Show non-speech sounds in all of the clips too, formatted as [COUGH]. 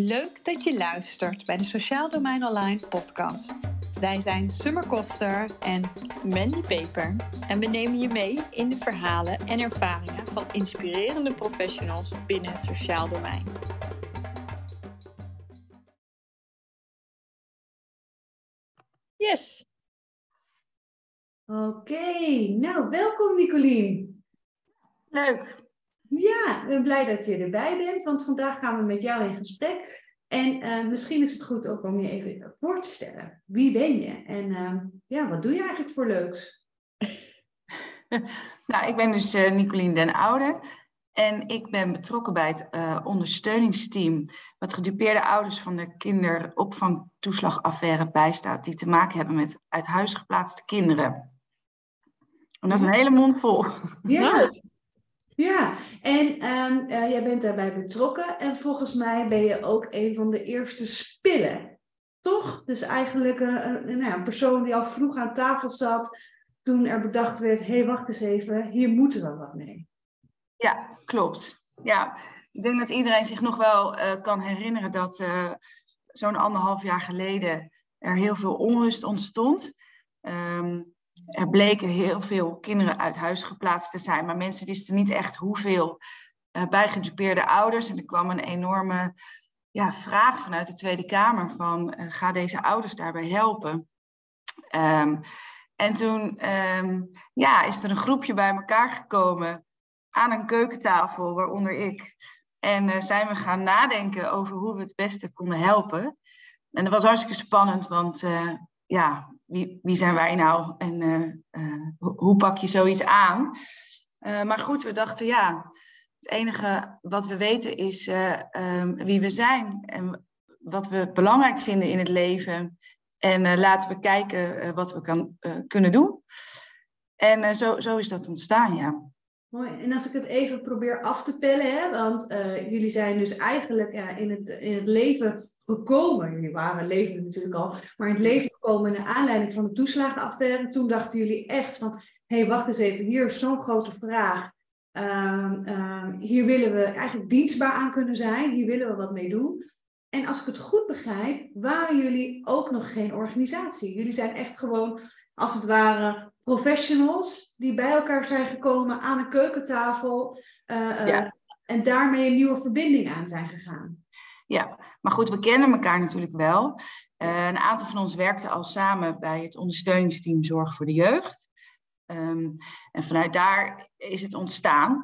Leuk dat je luistert bij de Sociaal Domein Online podcast. Wij zijn Summer Koster en Mandy Peper en we nemen je mee in de verhalen en ervaringen van inspirerende professionals binnen het sociaal domein. Yes. Oké, nou welkom Nicolien. Leuk. Ja, ik ben blij dat je erbij bent, want vandaag gaan we met jou in gesprek. En uh, misschien is het goed ook om je even voor te stellen. Wie ben je en uh, ja, wat doe je eigenlijk voor leuks? [LAUGHS] nou, ik ben dus uh, Nicolien den Oude en ik ben betrokken bij het ondersteuningsteam wat gedupeerde ouders van de kinderopvangtoeslagaffaire bijstaat die te maken hebben met uit huis geplaatste kinderen. En dat is een hele mond vol. Ja, ja, en um, uh, jij bent daarbij betrokken en volgens mij ben je ook een van de eerste spillen, toch? Dus eigenlijk uh, een, nou, een, persoon die al vroeg aan tafel zat toen er bedacht werd, hé, hey, wacht eens even, hier moeten we wat mee. Ja, klopt. Ja, ik denk dat iedereen zich nog wel uh, kan herinneren dat zo'n anderhalf jaar geleden er heel veel onrust ontstond. Um, er bleken heel veel kinderen uit huis geplaatst te zijn, maar mensen wisten niet echt hoeveel uh, bij gedupeerde ouders. En er kwam een enorme ja, vraag vanuit de Tweede Kamer van uh, ga deze ouders daarbij helpen. Um, en toen um, ja, is er een groepje bij elkaar gekomen aan een keukentafel, waaronder ik. En uh, zijn we gaan nadenken over hoe we het beste konden helpen. En dat was hartstikke spannend, want ja, wie, wie zijn wij nou en uh, uh, hoe pak je zoiets aan? Uh, maar goed, we dachten ja, het enige wat we weten is um, wie we zijn en wat we belangrijk vinden in het leven. En laten we kijken wat we kan, kunnen doen. En zo, zo is dat ontstaan, ja. Mooi. En als ik het even probeer af te pellen, hè, want jullie zijn dus eigenlijk ja, in, het, in het leven gekomen. Jullie waren leven natuurlijk al, maar in het leven gekomen naar aanleiding van de toeslagenaffaire. Toen dachten jullie echt van, hé, hey, wacht eens even, hier is zo'n grote vraag. Um, um, hier willen we eigenlijk dienstbaar aan kunnen zijn. Hier willen we wat mee doen. En als ik het goed begrijp, waren jullie ook nog geen organisatie. Jullie zijn echt gewoon, als het ware, professionals die bij elkaar zijn gekomen aan een keukentafel. Uh, ja. uh, en daarmee een nieuwe verbinding aan zijn gegaan. Ja, maar goed, we kennen elkaar natuurlijk wel. Uh, een aantal van ons werkte al samen bij het ondersteuningsteam Zorg voor de Jeugd. Um, en vanuit daar is het ontstaan.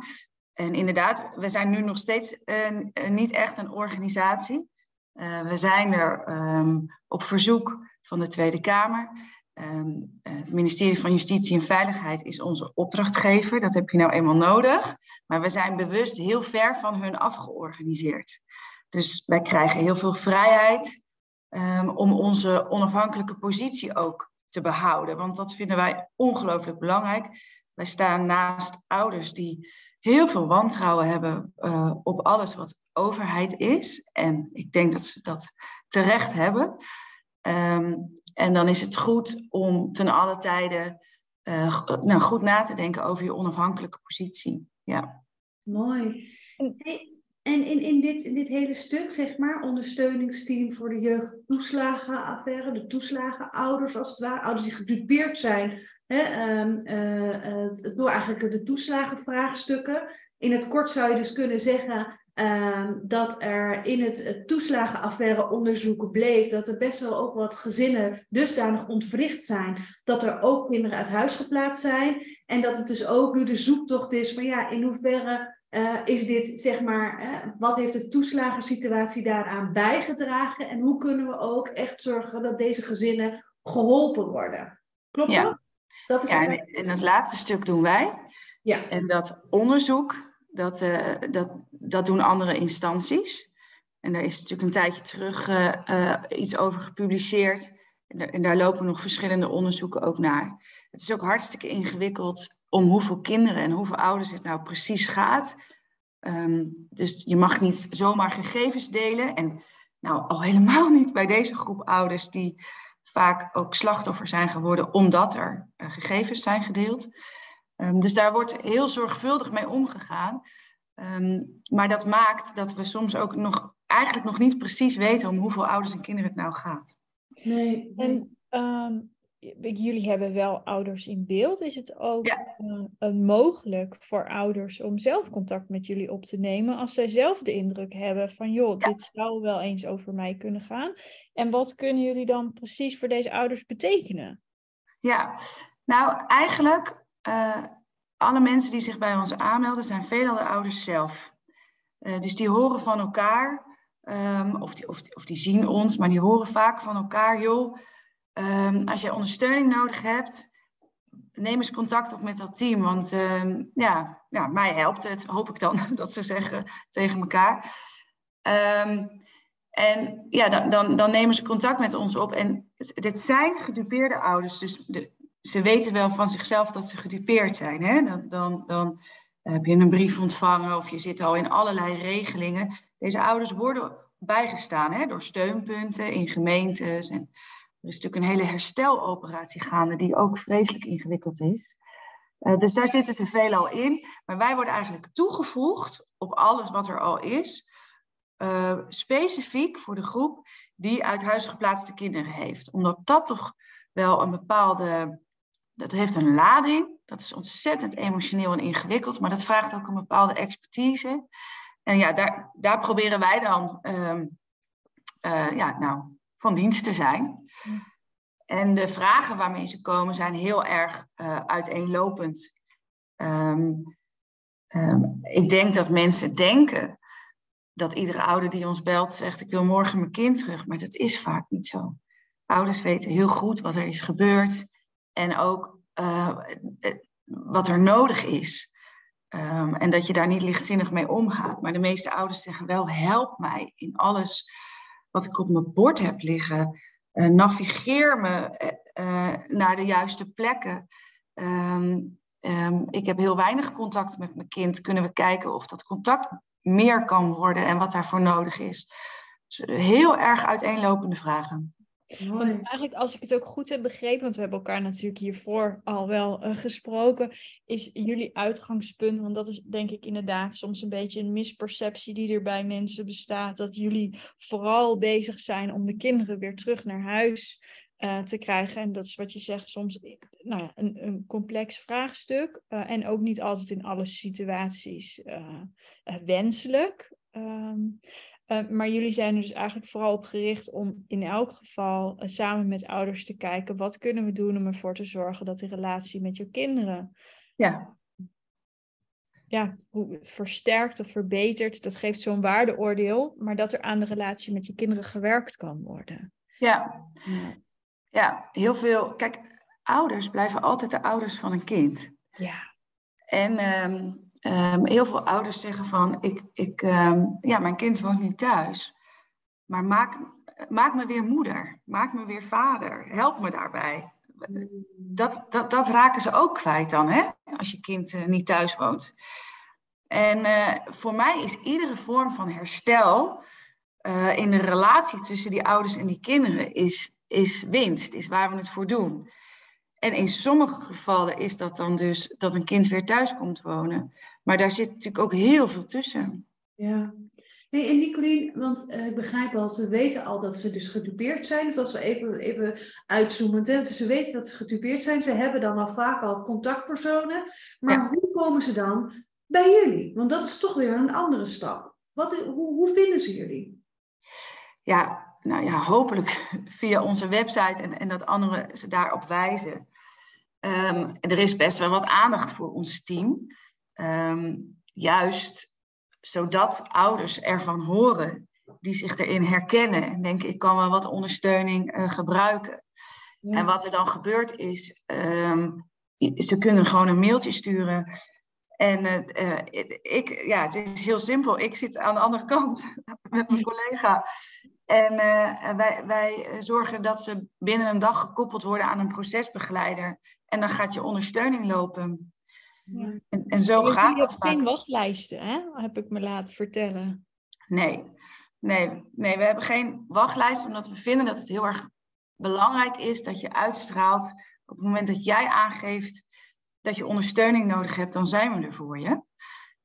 En inderdaad, we zijn nu nog steeds niet echt een organisatie. Uh, we zijn er um, op verzoek van de Tweede Kamer. Um, het ministerie van Justitie en Veiligheid is onze opdrachtgever. Dat heb je nou eenmaal nodig. Maar we zijn bewust heel ver van hun afgeorganiseerd. Dus wij krijgen heel veel vrijheid um, om onze onafhankelijke positie ook te behouden. Want dat vinden wij ongelooflijk belangrijk. Wij staan naast ouders die heel veel wantrouwen hebben uh, op alles wat overheid is. En ik denk dat ze dat terecht hebben. Um, en dan is het goed om ten alle tijde uh, nou, goed na te denken over je onafhankelijke positie. Ja. Mooi. Hey, en in, in, dit, in dit hele stuk, zeg maar, ondersteuningsteam voor de jeugdtoeslagenaffaire, de toeslagenouders als het ware, ouders die gedupeerd zijn hè, um, uh, uh, door eigenlijk de toeslagenvraagstukken. In het kort zou je dus kunnen zeggen uh, dat er in het, toeslagenaffaire onderzoek bleek dat er best wel ook wat gezinnen dusdanig ontwricht zijn dat er ook kinderen uit huis geplaatst zijn. En dat het dus ook nu de zoektocht is van ja, in hoeverre uh, is dit, zeg maar, uh, wat heeft de toeslagensituatie daaraan bijgedragen en hoe kunnen we ook echt zorgen dat deze gezinnen geholpen worden? Klopt ja. dat? dat is ja, en, en het laatste stuk doen wij. Ja. En dat onderzoek, dat, uh, dat, dat doen andere instanties. En daar is natuurlijk een tijdje terug iets over gepubliceerd. En daar, en daar lopen nog verschillende onderzoeken ook naar. Het is ook hartstikke ingewikkeld om hoeveel kinderen en hoeveel ouders het nou precies gaat. Um, dus je mag niet zomaar gegevens delen. En nou, al helemaal niet bij deze groep ouders die vaak ook slachtoffer zijn geworden omdat er uh, gegevens zijn gedeeld. Um, dus daar wordt heel zorgvuldig mee omgegaan. Um, maar dat maakt dat we soms ook nog eigenlijk nog niet precies weten om hoeveel ouders en kinderen het nou gaat. Nee. En ehm, jullie hebben wel ouders in beeld. Is het ook uh, mogelijk voor ouders om zelf contact met jullie op te nemen als zij zelf de indruk hebben van joh, dit zou wel eens over mij kunnen gaan? En wat kunnen jullie dan precies voor deze ouders betekenen? Ja, nou eigenlijk uh, alle mensen die zich bij ons aanmelden zijn veelal de ouders zelf. Uh, dus die horen van elkaar, um, of, die, of, of die zien ons, maar die horen vaak van elkaar, joh Um, als je ondersteuning nodig hebt, neem eens contact op met dat team. Want um, ja, ja, mij helpt het, hoop ik dan, [LAUGHS] dat ze zeggen tegen elkaar. Um, en ja, dan, dan, dan, nemen ze contact met ons op. En dit zijn gedupeerde ouders, dus ze weten wel van zichzelf dat ze gedupeerd zijn. Hè? Dan, dan, dan heb je een brief ontvangen of je zit al in allerlei regelingen. Deze ouders worden bijgestaan hè, door steunpunten in gemeentes en er is natuurlijk een hele hersteloperatie gaande, die ook vreselijk ingewikkeld is. Uh, dus daar zitten ze veelal in. Maar wij worden eigenlijk toegevoegd op alles wat er al is. Uh, specifiek voor de groep die uit huis geplaatste kinderen heeft. Omdat dat toch wel een bepaalde. Dat heeft een lading. Dat is ontzettend emotioneel en ingewikkeld. Maar dat vraagt ook een bepaalde expertise. En ja, daar, daar proberen wij dan. Uh, ja, nou, van dienst te zijn. En de vragen waarmee ze komen zijn heel erg uh, uiteenlopend. Um, um, ik denk dat mensen denken dat iedere ouder die ons belt zegt: Ik wil morgen mijn kind terug. Maar dat is vaak niet zo. Ouders weten heel goed wat er is gebeurd en ook uh, wat er nodig is. Um, en dat je daar niet lichtzinnig mee omgaat. Maar de meeste ouders zeggen wel: help mij in alles wat ik op mijn bord heb liggen. Uh, navigeer me uh, naar de juiste plekken. Um, um, ik heb heel weinig contact met mijn kind. Kunnen we kijken of dat contact meer kan worden en wat daarvoor nodig is? Dus heel erg uiteenlopende vragen. Want eigenlijk, als ik het ook goed heb begrepen, want we hebben elkaar natuurlijk hiervoor al wel uh, gesproken, is jullie uitgangspunt, want dat is denk ik inderdaad soms een beetje een misperceptie die er bij mensen bestaat, dat jullie vooral bezig zijn om de kinderen weer terug naar huis uh, te krijgen. En dat is wat je zegt, soms nou ja, een, een complex vraagstuk uh, en ook niet altijd in alle situaties wenselijk. Um, uh, maar jullie zijn er dus eigenlijk vooral op gericht om in elk geval uh, samen met ouders te kijken wat kunnen we doen om ervoor te zorgen dat de relatie met je kinderen ja. Ja, versterkt of verbetert. Dat geeft zo'n waardeoordeel, maar dat er aan de relatie met je kinderen gewerkt kan worden. Ja, ja heel veel. Kijk, ouders blijven altijd de ouders van een kind. Ja. En um, Um, heel veel ouders zeggen van, ik, ik, um, ja, mijn kind woont niet thuis. Maar maak, maak me weer moeder, maak me weer vader, help me daarbij. Dat, dat, dat raken ze ook kwijt dan, hè? als je kind uh, niet thuis woont. En uh, voor mij is iedere vorm van herstel uh, in de relatie tussen die ouders en die kinderen is, is winst, is waar we het voor doen. En in sommige gevallen is dat dan dus dat een kind weer thuis komt wonen. Maar daar zit natuurlijk ook heel veel tussen. Ja. Hey, en Nicolien, want uh, ik begrijp al, ze weten al dat ze dus gedupeerd zijn. Dus als we even, even uitzoomen, dus ze weten dat ze gedupeerd zijn. Ze hebben dan al vaak al contactpersonen. Maar ja. hoe komen ze dan bij jullie? Want dat is toch weer een andere stap. Wat, hoe, hoe vinden ze jullie? Ja, nou ja, hopelijk [LAUGHS] via onze website en, en dat anderen ze daarop wijzen. Um, er is best wel wat aandacht voor ons team. Um, juist zodat ouders ervan horen die zich erin herkennen en denken ik kan wel wat ondersteuning uh, gebruiken. Ja. En wat er dan gebeurt is, um, ze kunnen gewoon een mailtje sturen. En uh, uh, ik, ja, het is heel simpel. Ik zit aan de andere kant [LAUGHS] met mijn collega. En wij, wij zorgen dat ze binnen een dag gekoppeld worden aan een procesbegeleider. En dan gaat je ondersteuning lopen. Ja. En, en, zo gaat het vaak. geen wachtlijsten, hè? heb ik me laten vertellen. Nee. nee, nee, we hebben geen wachtlijst, omdat we vinden dat het heel erg belangrijk is dat je uitstraalt. Op het moment dat jij aangeeft dat je ondersteuning nodig hebt, dan zijn we er voor je.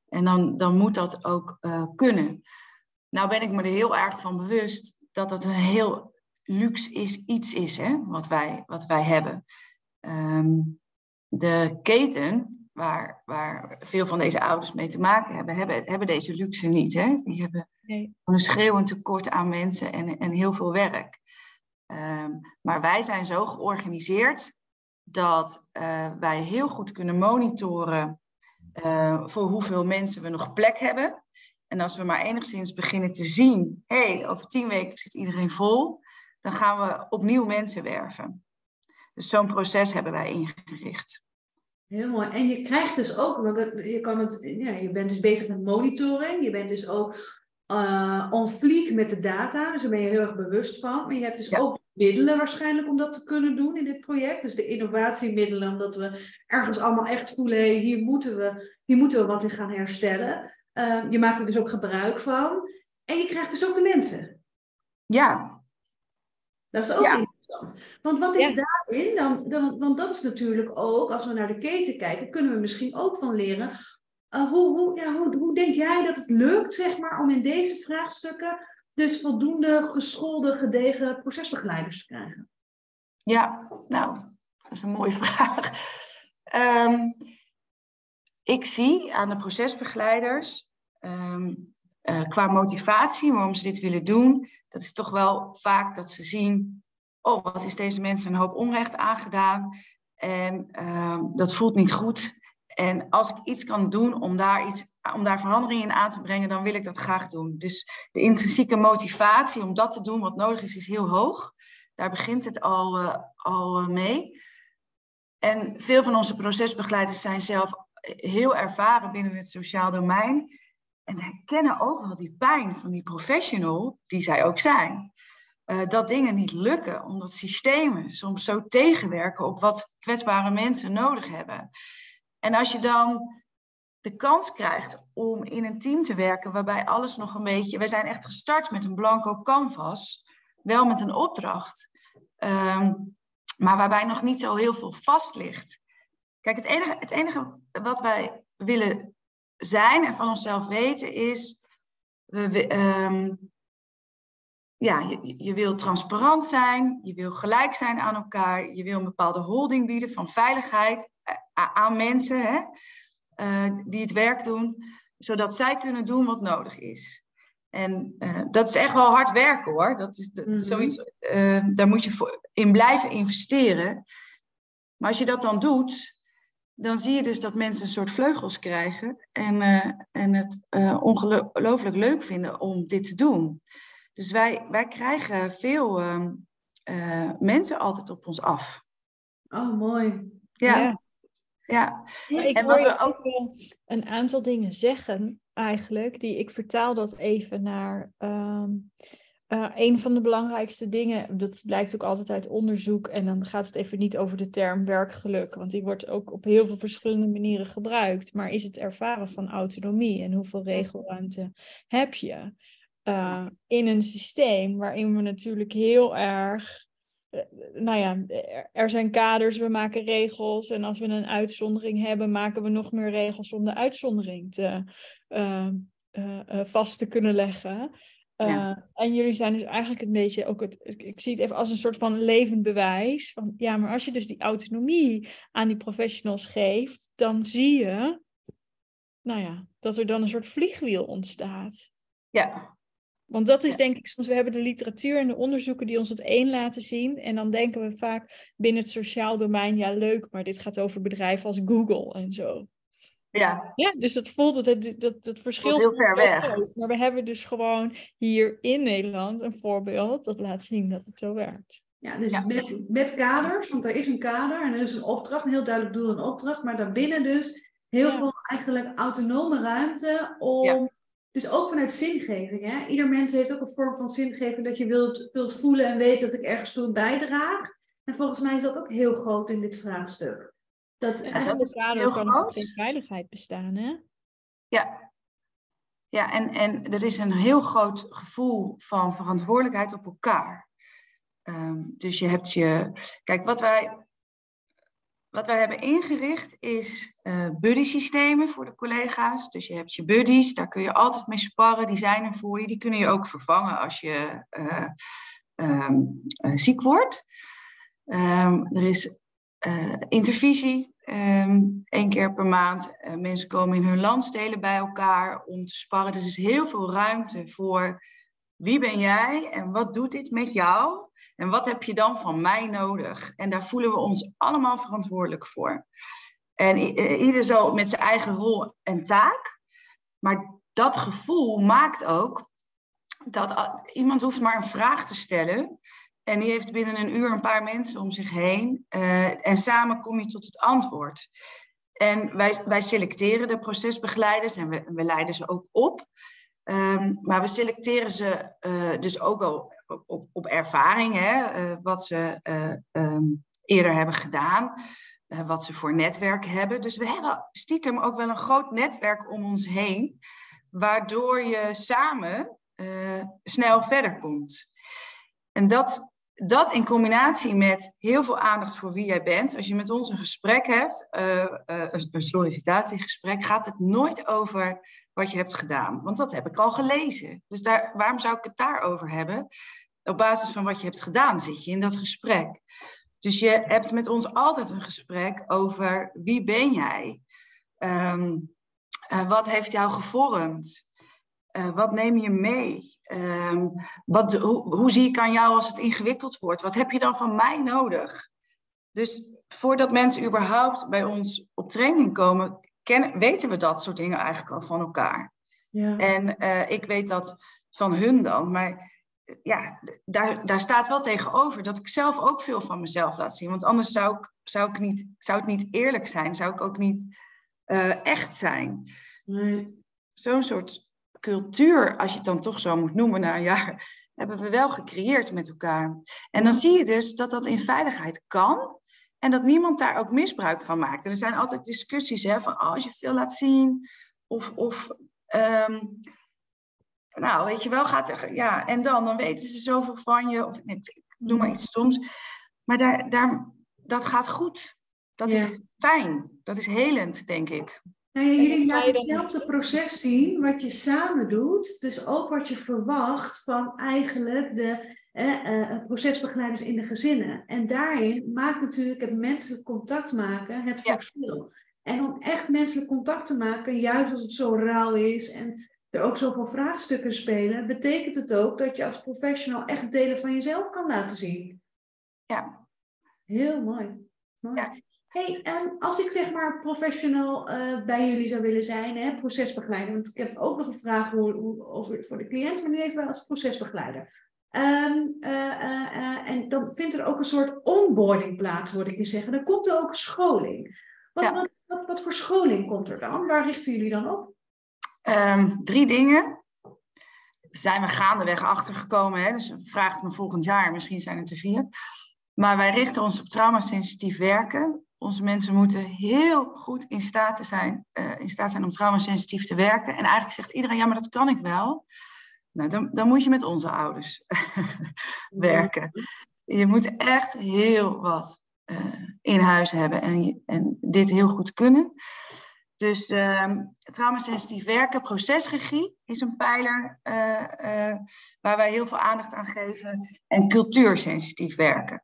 En dan, dan moet dat ook uh, kunnen. Nou ben ik me er heel erg van bewust dat het een heel luxe is, iets is hè, wat, wij, wat wij hebben. Ehm, de keten, waar, waar veel van deze ouders mee te maken hebben, hebben, hebben deze luxe niet. Hè? Die hebben nee. een schreeuwend tekort aan mensen en, en heel veel werk. Ehm, maar wij zijn zo georganiseerd dat uh, wij heel goed kunnen monitoren uh, voor hoeveel mensen we nog plek hebben. En als we maar enigszins beginnen te zien, hé, hey, over tien weken zit iedereen vol, dan gaan we opnieuw mensen werven. Dus zo'n proces hebben wij ingericht. Heel mooi. En je krijgt dus ook, want je, kan het, ja, je bent dus bezig met monitoring, je bent dus ook uh, on fleek met de data, dus daar ben je heel erg bewust van. Maar je hebt dus ook middelen waarschijnlijk om dat te kunnen doen in dit project. Dus de innovatiemiddelen, omdat we ergens allemaal echt voelen, hey, hier, moeten we, hier moeten we wat in gaan herstellen. Uh, je maakt er dus ook gebruik van. En je krijgt dus ook de mensen. Ja. Dat is ook. Want wat is daarin? Dan, dan, want dat is natuurlijk ook, als we naar de keten kijken, kunnen we misschien ook van leren. Uh, hoe, hoe, ja, hoe, hoe denk jij dat het lukt, zeg maar, om in deze vraagstukken dus voldoende geschoolde, gedegen procesbegeleiders te krijgen? Ja, nou, dat is een mooie vraag. Um, ik zie aan de procesbegeleiders um, uh, qua motivatie, waarom ze dit willen doen, dat is toch wel vaak dat ze zien, oh, wat is deze mensen een hoop onrecht aangedaan en uh, dat voelt niet goed. En als ik iets kan doen om daar, iets, om daar verandering in aan te brengen, dan wil ik dat graag doen. Dus de intrinsieke motivatie om dat te doen wat nodig is, is heel hoog. Daar begint het al, uh, al mee. En veel van onze procesbegeleiders zijn zelf heel ervaren binnen het sociaal domein. En herkennen ook wel die pijn van die professional, die zij ook zijn. Uh, dat dingen niet lukken, omdat systemen soms zo tegenwerken op wat kwetsbare mensen nodig hebben. En als je dan de kans krijgt om in een team te werken waarbij alles nog een beetje. Wij zijn echt gestart met een blanco canvas, wel met een opdracht, um, maar waarbij nog niet zo heel veel vast ligt. Kijk, het enige, het enige wat wij willen zijn en van onszelf weten is, we, um, ja, je, je wil transparant zijn, je wil gelijk zijn aan elkaar, je wil een bepaalde holding bieden van veiligheid eh, aan mensen hè, uh, die het werk doen, zodat zij kunnen doen wat nodig is. En uh, dat is echt wel hard werken hoor. Dat is dat, mm -hmm. zoiets, daar moet je voor, in blijven investeren. Maar als je dat dan doet, dan zie je dus dat mensen een soort vleugels krijgen en, en het ongelooflijk leuk vinden om dit te doen. Dus wij, wij krijgen veel uh, mensen altijd op ons af. Oh, mooi. Ja. ja. ja. ja ik en wat we ook een aantal dingen zeggen eigenlijk, die ik vertaal dat even naar. Um, uh, een van de belangrijkste dingen, dat blijkt ook altijd uit onderzoek, en dan gaat het even niet over de term werkgeluk, want die wordt ook op heel veel verschillende manieren gebruikt, maar is het ervaren van autonomie en hoeveel regelruimte heb je uh, in een systeem waarin we natuurlijk heel erg, uh, nou ja, er zijn kaders, we maken regels en als we een uitzondering hebben, maken we nog meer regels om de uitzondering te, vast te kunnen leggen. Ja. En jullie zijn dus eigenlijk een beetje ook het, ik zie het even als een soort van levend bewijs. Van, ja, maar als je dus die autonomie aan die professionals geeft, dan zie je, nou ja, dat er dan een soort vliegwiel ontstaat. Ja. Want dat is denk ik soms, we hebben de literatuur en de onderzoeken die ons het één laten zien. En dan denken we vaak binnen het sociaal domein, ja leuk, maar dit gaat over bedrijven als Google en zo. Ja. ja, dus dat voelt het, dat, dat, dat verschil. heel ver weg. Maar we hebben dus gewoon hier in Nederland een voorbeeld dat laat zien dat het zo werkt. Ja, dus ja. Met, met kaders, want er is een kader en er is een opdracht, een heel duidelijk doel en opdracht, maar daarbinnen dus heel ja. veel eigenlijk autonome ruimte om. Dus ook vanuit zingeving. Hè? Ieder mens heeft ook een vorm van zingeving dat je wilt, wilt voelen en weet dat ik ergens toe bijdraag. En volgens mij is dat ook heel groot in dit vraagstuk. Dat, ja, is heel kan groot. geen veiligheid bestaan, hè? Ja. Ja, en, en er is een heel groot gevoel van verantwoordelijkheid op elkaar. Um, dus je hebt je... Kijk, wat wij... wat wij hebben ingericht is uh, buddy systemen voor de collega's. Dus je hebt je buddies, daar kun je altijd mee sparren, die zijn er voor je. Die kunnen je ook vervangen als je uh, um, ziek wordt. Um, er is intervisie, um, één keer per maand. mensen komen in hun landsdelen bij elkaar om te sparren. Dus er is heel veel ruimte voor wie ben jij en wat doet dit met jou? En wat heb je dan van mij nodig? En daar voelen we ons allemaal verantwoordelijk voor. En ieder zo met zijn eigen rol en taak. Maar dat gevoel maakt ook dat iemand hoeft maar een vraag te stellen. En die heeft binnen een uur een paar mensen om zich heen. Uh, en samen kom je tot het antwoord. En wij, wij selecteren de procesbegeleiders en we, leiden ze ook op. Um, maar we selecteren ze uh, dus ook wel op, op ervaring, hè, uh, wat ze uh, um, eerder hebben gedaan, uh, wat ze voor netwerk hebben. Dus we hebben stiekem ook wel een groot netwerk om ons heen, waardoor je samen snel verder komt. En dat, dat in combinatie met heel veel aandacht voor wie jij bent. Als je met ons een gesprek hebt, een sollicitatiegesprek, gaat het nooit over wat je hebt gedaan. Want dat heb ik al gelezen. Dus daar, waarom zou ik het daarover hebben? Op basis van wat je hebt gedaan zit je in dat gesprek. Dus je hebt met ons altijd een gesprek over wie ben jij? Um, uh, wat heeft jou gevormd? Uh, wat neem je mee? Um, wat, hoe, hoe zie ik aan jou als het ingewikkeld wordt? Wat heb je dan van mij nodig? Dus voordat mensen überhaupt bij ons op training komen, kennen, weten we dat soort dingen eigenlijk al van elkaar. Ja. En uh, ik weet dat van hun dan, maar ja, daar, daar staat wel tegenover dat ik zelf ook veel van mezelf laat zien. Want anders zou, ik, zou, ik niet, zou het niet eerlijk zijn, zou ik ook niet uh, echt zijn. Nee. Zo'n soort cultuur, als je het dan toch zo moet noemen na een jaar, hebben we wel gecreëerd met elkaar. En dan zie je dus dat dat in veiligheid kan. En dat niemand daar ook misbruik van maakt. En er zijn altijd discussies hè, van oh, als je veel laat zien. Of, of um, nou, weet je wel, gaat er, ja, en dan, dan weten ze zoveel van je. Of ik doe maar iets stoms. Maar daar, daar, dat gaat goed. Dat ja. is fijn. Dat is helend, denk ik. Nou ja, jullie laten hetzelfde proces zien wat je samen doet. Dus ook wat je verwacht van eigenlijk de eh, procesbegeleiders in de gezinnen. En daarin maakt natuurlijk het menselijk contact maken het verschil. En om echt menselijk contact te maken, juist als het zo rauw is en er ook zoveel vraagstukken spelen, betekent het ook dat je als professional echt delen van jezelf kan laten zien. Ja. Heel mooi. mooi. Ja. Hey, als ik zeg maar professional uh, bij jullie zou willen zijn, hè, procesbegeleider, want ik heb ook nog een vraag hoe, hoe, over, voor de cliënt, maar nu even als procesbegeleider. Um, uh, uh, en dan vindt er ook een soort onboarding plaats, hoor ik je zeggen. Dan komt er ook scholing. Wat, ja. wat, wat, wat, voor scholing komt er dan? Waar richten jullie dan op? Um, drie dingen. Zijn we gaandeweg achtergekomen, hè? dus vraag het me volgend jaar, misschien zijn het er vier. Maar wij richten ons op traumasensitief werken. Onze mensen moeten heel goed in staat, zijn, in staat zijn om traumasensitief te werken. En eigenlijk zegt iedereen, ja, maar dat kan ik wel. Nou, dan, dan moet je met onze ouders [LAUGHS] werken. Je moet echt heel wat uh, in huis hebben en, en dit heel goed kunnen. Dus uh, traumasensitief werken, procesregie is een pijler uh, uh, waar wij heel veel aandacht aan geven. En cultuursensitief werken.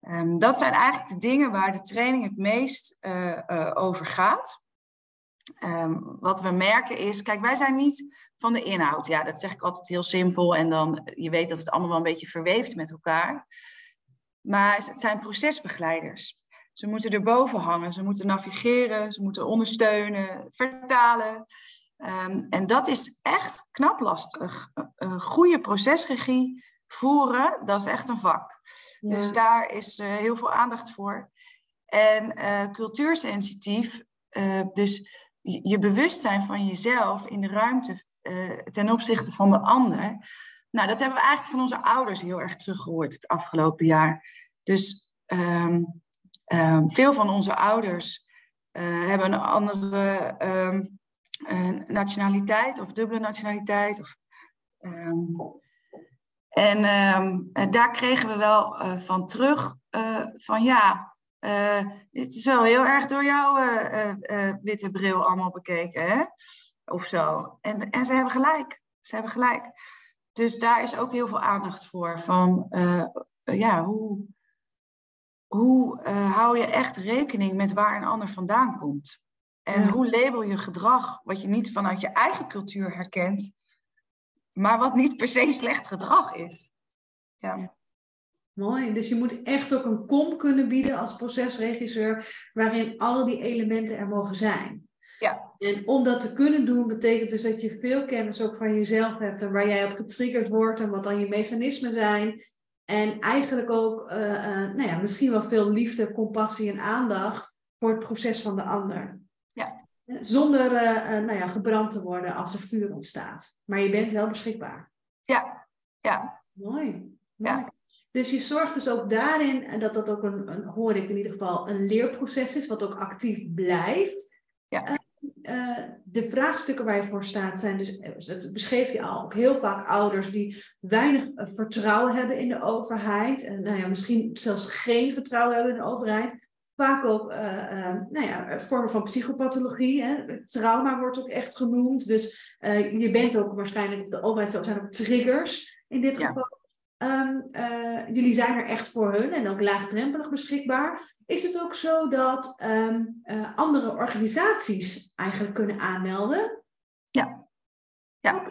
Um, dat zijn eigenlijk de dingen waar de training het meest over gaat. Um, wat we merken is, kijk, wij zijn niet van de inhoud. Ja, dat zeg ik altijd heel simpel en dan, je weet dat het allemaal wel een beetje verweeft met elkaar. Maar het zijn procesbegeleiders. Ze moeten erboven hangen, ze moeten navigeren, ze moeten ondersteunen, vertalen. Um, en dat is echt knap lastig. Een goede procesregie voeren, dat is echt een vak. Ja. Dus daar is uh, heel veel aandacht voor. En uh, cultuursensitief, uh, dus je bewustzijn van jezelf in de ruimte ten opzichte van de ander. Nou, dat hebben we eigenlijk van onze ouders heel erg teruggehoord het afgelopen jaar. Dus um, um, veel van onze ouders uh, hebben een andere um, uh, nationaliteit of dubbele nationaliteit. Of, en daar kregen we wel van terug van ja, dit is wel heel erg door jouw witte bril allemaal bekeken, hè? Of zo. En, en ze hebben gelijk. Ze hebben gelijk. Dus daar is ook heel veel aandacht voor. Van, ja, hoe, hoe hou je echt rekening met waar een ander vandaan komt? En hoe label je gedrag wat je niet vanuit je eigen cultuur herkent, maar wat niet per se slecht gedrag is? Ja. Mooi. Dus je moet echt ook een kom kunnen bieden als procesregisseur, waarin alle die elementen er mogen zijn. Ja. En om dat te kunnen doen, betekent dus dat je veel kennis ook van jezelf hebt en waar jij op getriggerd wordt en wat dan je mechanismen zijn. En eigenlijk ook, uh, uh, nou ja, misschien wel veel liefde, compassie en aandacht voor het proces van de ander. Ja. Zonder uh, nou ja, gebrand te worden als er vuur ontstaat. Maar je bent wel beschikbaar. Ja, ja. Mooi. Mooi. Ja. Dus je zorgt dus ook daarin, en dat dat ook een, een, hoor ik in ieder geval, een leerproces is, wat ook actief blijft. Ja. Uh, uh, de vraagstukken waar je voor staat zijn, dus dat beschreef je al, ook heel vaak ouders die weinig vertrouwen hebben in de overheid. En nou ja, misschien zelfs geen vertrouwen hebben in de overheid. Vaak ook uh, nou ja, vormen van psychopathologie. Hè. Trauma wordt ook echt genoemd. Dus je bent ook waarschijnlijk, of de overheid zijn ook triggers in dit Ja. geval. Um, uh, jullie zijn er echt voor hun en ook laagdrempelig beschikbaar. Is het ook zo dat um, uh, andere organisaties eigenlijk kunnen aanmelden? Ja. Ja.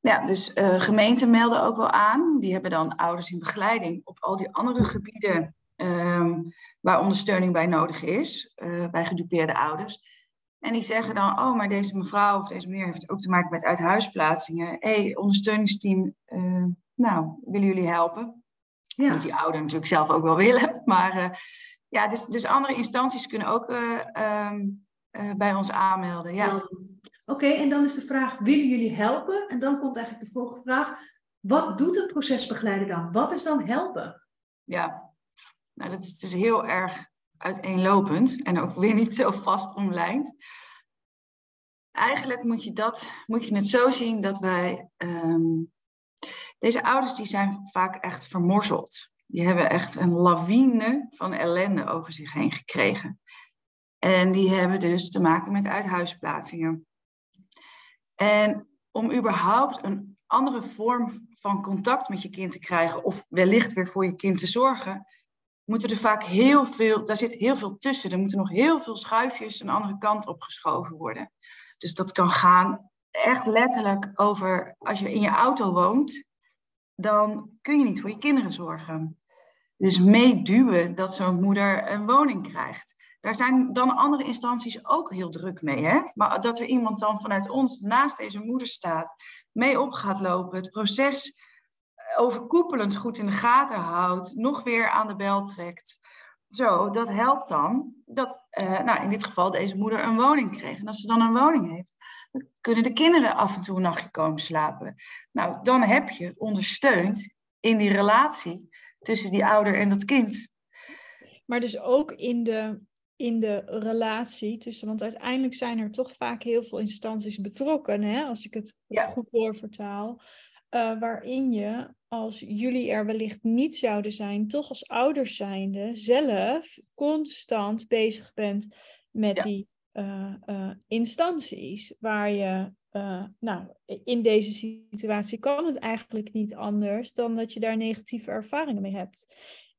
Ja, dus uh, gemeenten melden ook wel aan. Die hebben dan ouders in begeleiding op al die andere gebieden um, waar ondersteuning bij nodig is, bij gedupeerde ouders. En die zeggen dan, oh, maar deze mevrouw of deze meneer heeft ook te maken met uithuisplaatsingen. Hé, hey, ondersteuningsteam, nou, willen jullie helpen? Ja. Moet die ouder natuurlijk zelf ook wel willen. [LAUGHS] Maar uh, ja, dus, dus andere instanties kunnen ook uh, um, bij ons aanmelden. Ja. Oké, okay, en dan is de vraag, willen jullie helpen? En dan komt eigenlijk de volgende vraag, wat doet een procesbegeleider dan? Wat is dan helpen? Ja, nou, dat is dus heel erg uiteenlopend en ook weer niet zo vast omlijnd. Eigenlijk moet je, dat, moet je het zo zien dat wij. Um, deze ouders die zijn vaak echt vermorzeld. Die hebben echt een lawine van ellende over zich heen gekregen. En die hebben dus te maken met uithuisplaatsingen. En om überhaupt een andere vorm van contact met je kind te krijgen, of wellicht weer voor je kind te zorgen, moeten er vaak heel veel, daar zit heel veel tussen. Er moeten nog heel veel schuifjes een andere kant op geschoven worden. Dus dat kan gaan echt letterlijk over, als je in je auto woont, dan kun je niet voor je kinderen zorgen. Dus meeduwen dat zo'n moeder een woning krijgt. Daar zijn dan andere instanties ook heel druk mee. Hè? Maar dat er iemand dan vanuit ons naast deze moeder staat, mee op gaat lopen, het proces overkoepelend goed in de gaten houdt, nog weer aan de bel trekt. Zo, dat helpt dan dat, uh, nou in dit geval deze moeder een woning kreeg. En als ze dan een woning heeft, dan kunnen de kinderen af en toe een nachtje komen slapen. Nou, dan heb je ondersteund in die relatie tussen die ouder en dat kind. Maar dus ook in de, in de relatie tussen, want uiteindelijk zijn er toch vaak heel veel instanties betrokken, hè, als ik het Ja. goed doorvertaal. Uh, waarin je, als jullie er wellicht niet zouden zijn, toch als ouders zijnde zelf constant bezig bent met Ja. die uh, uh, instanties. Waar je, nou, in deze situatie kan het eigenlijk niet anders dan dat je daar negatieve ervaringen mee hebt.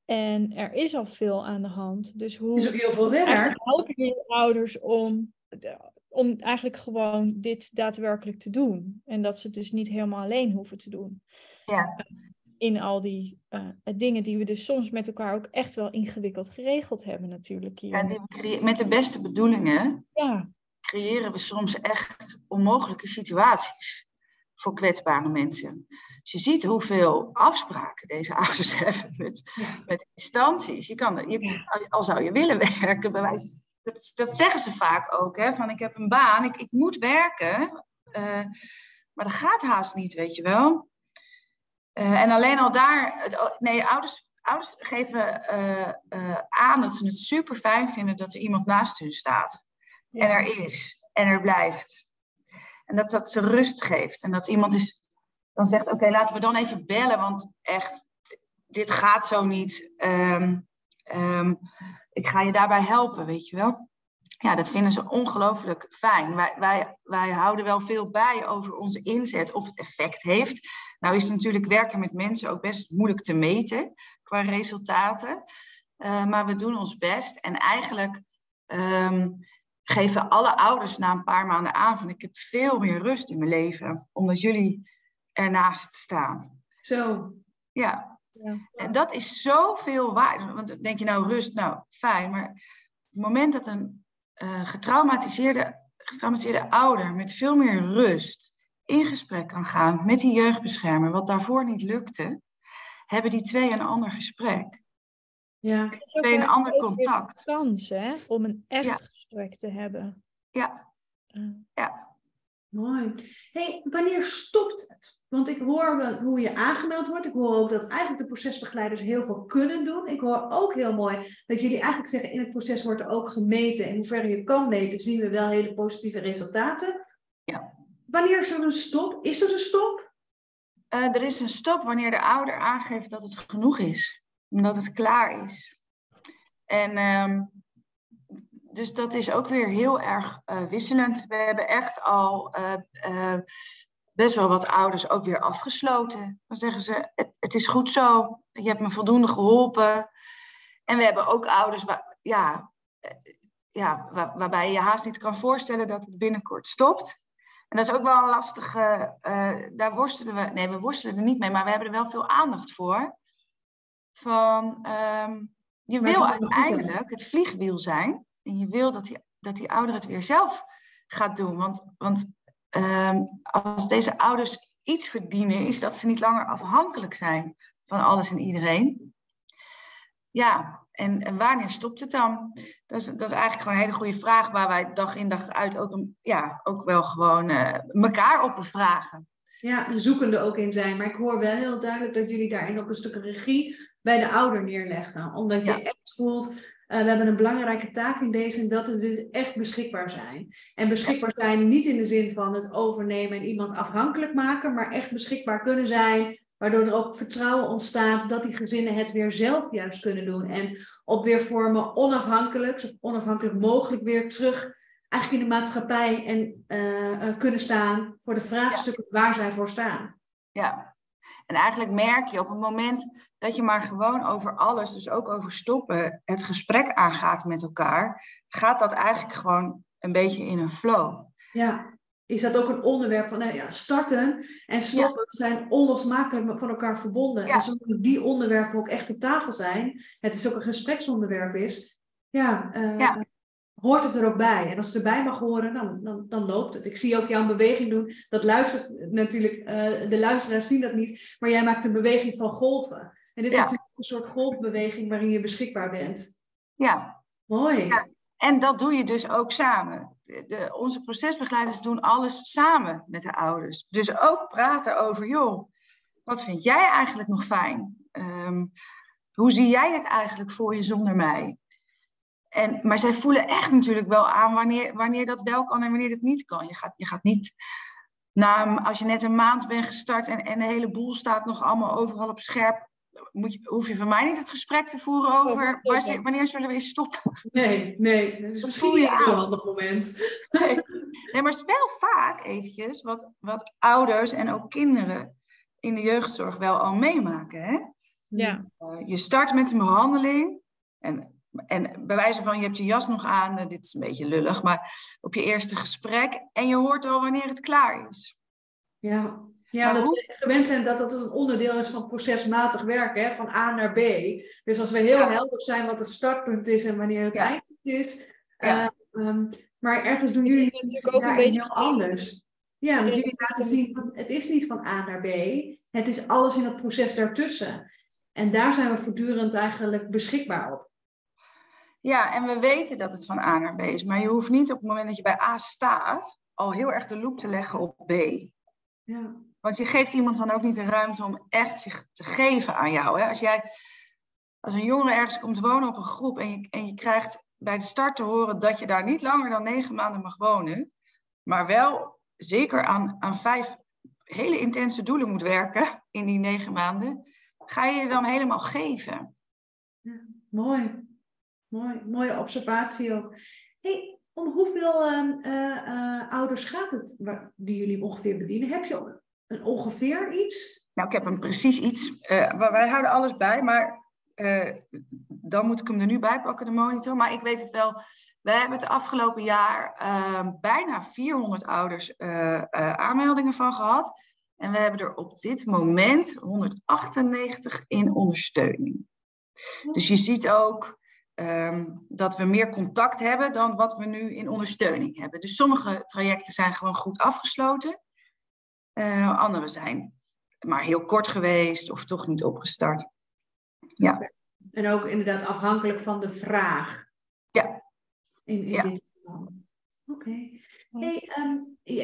En er is al veel aan de hand. Dus hoe is ook heel veel werk. helpen jullie ouders om om eigenlijk gewoon dit daadwerkelijk te doen. En dat ze het dus niet helemaal alleen hoeven te doen. Ja. In al die uh, dingen die we dus soms met elkaar ook echt wel ingewikkeld geregeld hebben natuurlijk hier. Ja, die met de beste bedoelingen Ja, creëren we soms echt onmogelijke situaties voor kwetsbare mensen. Dus je ziet hoeveel afspraken deze [LAUGHS] ouders hebben met, Ja. met instanties. Je kan, je, al zou je willen [LAUGHS] werken, bij wijze dat, dat zeggen ze vaak ook, hè, van ik heb een baan, ik, ik moet werken, uh, maar dat gaat haast niet, weet je wel. Uh, en alleen al daar, het, nee, ouders, ouders geven uh, aan dat ze het super fijn vinden dat er iemand naast hun staat. Ja. En er is, en er blijft. En dat dat ze rust geeft. En dat iemand is, dan zegt, oké, okay, laten we dan even bellen, want echt, dit gaat zo niet. Um, um, ik ga je daarbij helpen, weet je wel. Ja, dat vinden ze ongelooflijk fijn. Wij, wij, wij houden wel veel bij over onze inzet of het effect heeft. Nou is natuurlijk werken met mensen ook best moeilijk te meten qua resultaten. Uh, maar we doen ons best. En eigenlijk um, geven alle ouders na een paar maanden aan van ik heb veel meer rust in mijn leven. Omdat jullie ernaast staan. Zo. Ja. ja. En dat is zoveel waard. Want dan denk je nou rust, nou fijn. Maar het moment dat een uh, getraumatiseerde, getraumatiseerde ouder met veel meer rust in gesprek kan gaan met die jeugdbeschermer, wat daarvoor niet lukte, hebben die twee een ander gesprek. Ja. Twee een ander contact. kans hè, om een echt gesprek te hebben. Ja. ja. Mooi. Hey, wanneer stopt het? Want ik hoor wel hoe je aangemeld wordt. Ik hoor ook dat eigenlijk de procesbegeleiders heel veel kunnen doen. Ik hoor ook heel mooi dat jullie eigenlijk zeggen in het proces wordt er ook gemeten. En hoe ver je kan meten, zien we wel hele positieve resultaten. Ja. Wanneer is er een stop? Is er een stop? Uh, er is een stop wanneer de ouder aangeeft dat het genoeg is. Omdat het klaar is. En um, dus dat is ook weer heel erg uh, wisselend. We hebben echt al uh, uh, best wel wat ouders ook weer afgesloten. Dan zeggen ze, het, het, is goed zo, je hebt me voldoende geholpen. En we hebben ook ouders waar, ja, ja, waar, waarbij je je haast niet kan voorstellen dat het binnenkort stopt. En dat is ook wel een lastige, daar worstelen we, nee we worstelen er niet mee, maar we hebben er wel veel aandacht voor. Van, um, je wil uiteindelijk het vliegwiel zijn en je wil dat die, dat die ouder het weer zelf gaat doen. Want, want um, als deze ouders iets verdienen, is dat ze niet langer afhankelijk zijn van alles en iedereen. Ja, en, en wanneer stopt het dan? Dat is, dat is eigenlijk gewoon een hele goede vraag waar wij dag in dag uit ook, een, ja, ook wel gewoon uh, elkaar op bevragen. Ja, en zoekende ook in zijn. Maar ik hoor wel heel duidelijk dat jullie daarin ook een stuk regie bij de ouder neerleggen. Omdat je echt voelt, uh, we hebben een belangrijke taak in deze en dat we echt beschikbaar zijn. En beschikbaar zijn niet in de zin van het overnemen en iemand afhankelijk maken, maar echt beschikbaar kunnen zijn, waardoor er ook vertrouwen ontstaat dat die gezinnen het weer zelf juist kunnen doen. En op weer vormen onafhankelijk, of onafhankelijk mogelijk weer terug eigenlijk in de maatschappij en uh, kunnen staan voor de vraagstukken waar zij voor staan. Ja, en eigenlijk merk je op het moment dat je maar gewoon over alles, dus ook over stoppen, het gesprek aangaat met elkaar, gaat dat eigenlijk gewoon een beetje in een flow. Ja, is dat ook een onderwerp van nou ja, starten en stoppen zijn onlosmakelijk van elkaar verbonden. Ja. En zodat die onderwerpen ook echt op tafel zijn, het is ook een gespreksonderwerp is, ja, uh, ja hoort het er ook bij. En als het erbij mag horen, dan, dan, dan loopt het. Ik zie ook jou een beweging doen. Dat luistert natuurlijk, uh, de luisteraars zien dat niet. Maar jij maakt een beweging van golven. En dit is natuurlijk een soort golfbeweging waarin je beschikbaar bent. Ja. Mooi. Ja. En dat doe je dus ook samen. De, onze procesbegeleiders doen alles samen met de ouders. Dus ook praten over, joh, wat vind jij eigenlijk nog fijn? Um, hoe zie jij het eigenlijk voor je zonder mij? En, maar zij voelen echt natuurlijk wel aan wanneer, wanneer dat wel kan en wanneer dat niet kan. Je gaat, je gaat niet, na, als je net een maand bent gestart en, en de hele boel staat nog allemaal overal op scherp, moet je, hoef je van mij niet het gesprek te voeren over wanneer, wanneer zullen we eens stoppen. Nee, nee. Dat is misschien niet een handig moment. Nee. nee, maar het is wel vaak eventjes wat, wat ouders en ook kinderen in de jeugdzorg wel al meemaken. Hè? Ja. Uh, je start met een behandeling en en bij wijze van, je hebt je jas nog aan, uh, dit is een beetje lullig, maar op je eerste gesprek en je hoort al wanneer het klaar is. Ja, ja dat we gewend zijn dat dat een onderdeel is van procesmatig werken, hè, van A naar B. Dus als we heel helder zijn wat het startpunt is en wanneer het ja. eindpunt is. Ja. Uh, um, maar ergens doen jullie het natuurlijk ook een beetje heel anders. Ja, want jullie laten zien, het is niet van A naar B. Het is alles in het proces daartussen. En daar zijn we voortdurend eigenlijk beschikbaar op. Ja, en we weten dat het van A naar B is. Maar je hoeft niet op het moment dat je bij A staat, al heel erg de loop te leggen op B. Ja. Want je geeft iemand dan ook niet de ruimte om echt zich te geven aan jou. Hè? Als jij als een jongere ergens komt wonen op een groep en je, en je krijgt bij de start te horen dat je daar niet langer dan negen maanden mag wonen, maar wel zeker aan, aan vijf hele intense doelen moet werken in die negen maanden, ga je je dan helemaal geven. Ja, mooi. mooi. Mooie observatie ook. Hey, om hoeveel ehm, eh, eh, ouders gaat het die jullie ongeveer bedienen? Heb je ongeveer iets? Nou, ik heb een precies iets. Uh, wij houden alles bij, maar dan moet ik hem er nu bij pakken, de monitor. Maar ik weet het wel. We hebben het afgelopen jaar ehm, bijna 400 ouders aanmeldingen van gehad. En we hebben er op dit moment 198 in ondersteuning. Dus je ziet ook Ehm, dat we meer contact hebben dan wat we nu in ondersteuning hebben. Dus sommige trajecten zijn gewoon goed afgesloten. Uh, andere zijn maar heel kort geweest of toch niet opgestart. Ja. En ook inderdaad afhankelijk van de vraag. Ja. In, in dit geval. Oké. Hey, um, ja,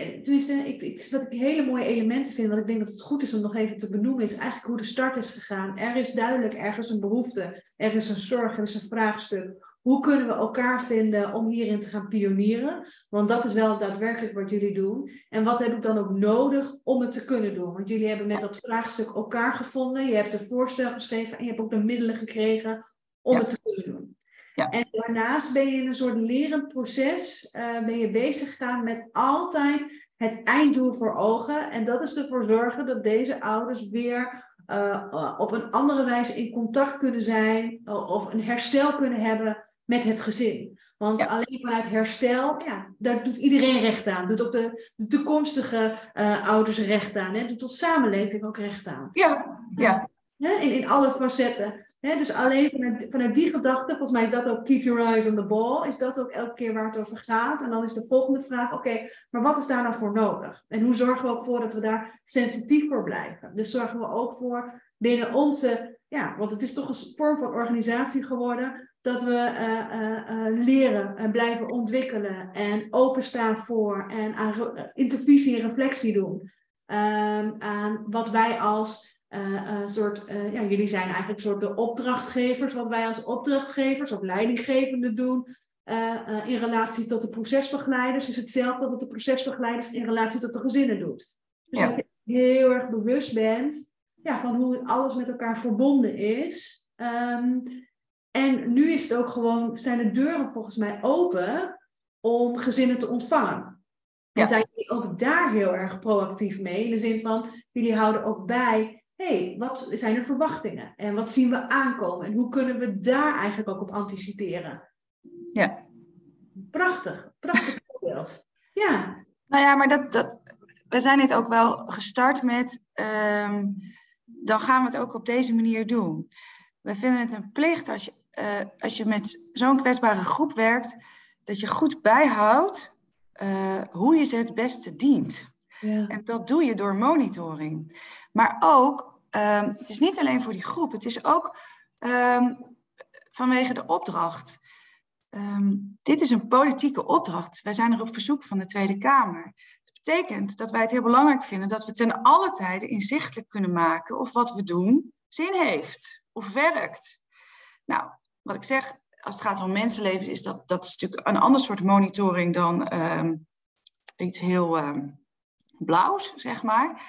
ik, ik, wat ik hele mooie elementen vind, wat ik denk dat het goed is om nog even te benoemen, is eigenlijk hoe de start is gegaan. Er is duidelijk ergens een behoefte, er is een zorg, er is een vraagstuk. Hoe kunnen we elkaar vinden om hierin te gaan pionieren? Want dat is wel daadwerkelijk wat jullie doen. En wat heb ik dan ook nodig om het te kunnen doen? Want jullie hebben met dat vraagstuk elkaar gevonden. Je hebt een voorstel geschreven en je hebt ook de middelen gekregen om het te kunnen doen. Ja. En daarnaast ben je in een soort lerend proces uh, ben je bezig gegaan met altijd het einddoel voor ogen. En dat is ervoor zorgen dat deze ouders weer uh, op een andere wijze in contact kunnen zijn of een herstel kunnen hebben met het gezin. Want alleen vanuit herstel, ja, daar doet iedereen recht aan. Doet ook de, de toekomstige uh, ouders recht aan. Hè? Doet ons samenleving ook recht aan. Ja, ja. In, in alle facetten. dus alleen vanuit, vanuit die gedachte, volgens mij is dat ook keep your eyes on the ball, is dat ook elke keer waar het over gaat. En dan is de volgende vraag, oké, maar wat is daar nou voor nodig? En hoe zorgen we ook voor dat we daar sensitief voor blijven? Dus zorgen we ook voor binnen onze, ja, want het is toch een vorm van organisatie geworden, dat we uh, uh, leren en blijven ontwikkelen en openstaan voor en aan intervisie en reflectie doen. Ehm, aan wat wij als soort, ja, jullie zijn eigenlijk soort de opdrachtgevers, wat wij als opdrachtgevers of leidinggevenden doen in relatie tot de procesbegeleiders, is hetzelfde wat de procesbegeleiders in relatie tot de gezinnen doet. Dus dat je heel erg bewust bent ja, van hoe alles met elkaar verbonden is. Um, en nu is het ook gewoon, zijn de deuren volgens mij open om gezinnen te ontvangen. En zijn jullie ook daar heel erg proactief mee? In de zin van, jullie houden ook bij hey, wat zijn de verwachtingen? En wat zien we aankomen? En hoe kunnen we daar eigenlijk ook op anticiperen? Ja. Prachtig, prachtig [LAUGHS] voorbeeld. Ja. Nou ja, maar dat, dat, we zijn dit ook wel gestart met, ehm, dan gaan we het ook op deze manier doen. We vinden het een plicht als je, uh, als je met zo'n kwetsbare groep werkt, dat je goed bijhoudt uh, hoe je ze het beste dient. Ja. En dat doe je door monitoring. Maar ook, um, het is niet alleen voor die groep, het is ook um, vanwege de opdracht. Um, dit is een politieke opdracht. Wij zijn er op verzoek van de Tweede Kamer. Dat betekent dat wij het heel belangrijk vinden dat we ten alle tijde inzichtelijk kunnen maken of wat we doen zin heeft of werkt. Nou, wat ik zeg, als het gaat om mensenlevens, is dat, dat is natuurlijk een ander soort monitoring dan iets heel blauws, zeg maar.